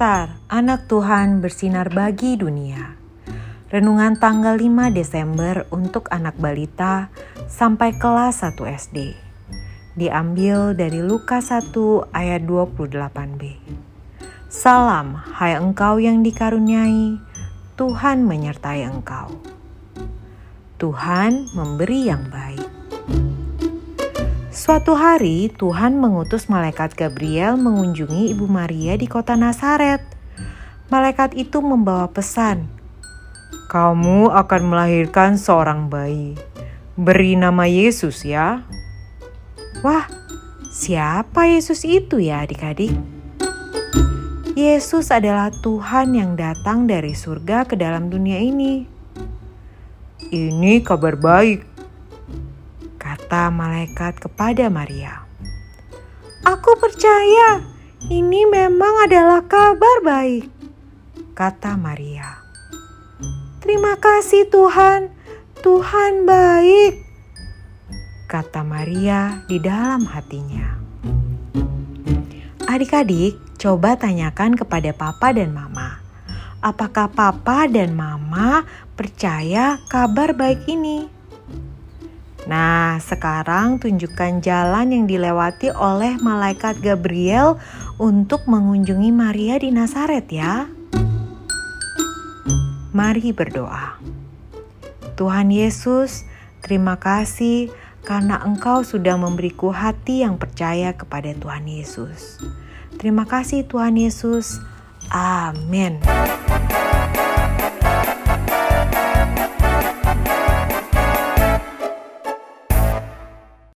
Alkitab, anak Tuhan bersinar bagi dunia. Renungan tanggal 5 Desember untuk anak balita sampai kelas 1 SD. Diambil dari Lukas 1 ayat 28b. Salam, hai engkau yang dikaruniai, Tuhan menyertai engkau. Tuhan memberi yang baik. Suatu hari, Tuhan mengutus malaikat Gabriel mengunjungi Ibu Maria di kota Nazaret. Malaikat itu membawa pesan, "Kamu akan melahirkan seorang bayi. Beri nama Yesus ya." Wah, siapa Yesus itu ya, adik-adik? Yesus adalah Tuhan yang datang dari surga ke dalam dunia ini. Ini kabar baik kata malaikat kepada Maria. Aku percaya ini memang adalah kabar baik, kata Maria. Terima kasih Tuhan, Tuhan baik, kata Maria di dalam hatinya. Adik-adik, coba tanyakan kepada papa dan mama. Apakah papa dan mama percaya kabar baik ini? Nah, sekarang tunjukkan jalan yang dilewati oleh malaikat Gabriel untuk mengunjungi Maria di Nazaret ya. Mari berdoa. Tuhan Yesus, terima kasih karena Engkau sudah memberiku hati yang percaya kepada Tuhan Yesus. Terima kasih Tuhan Yesus. Amin.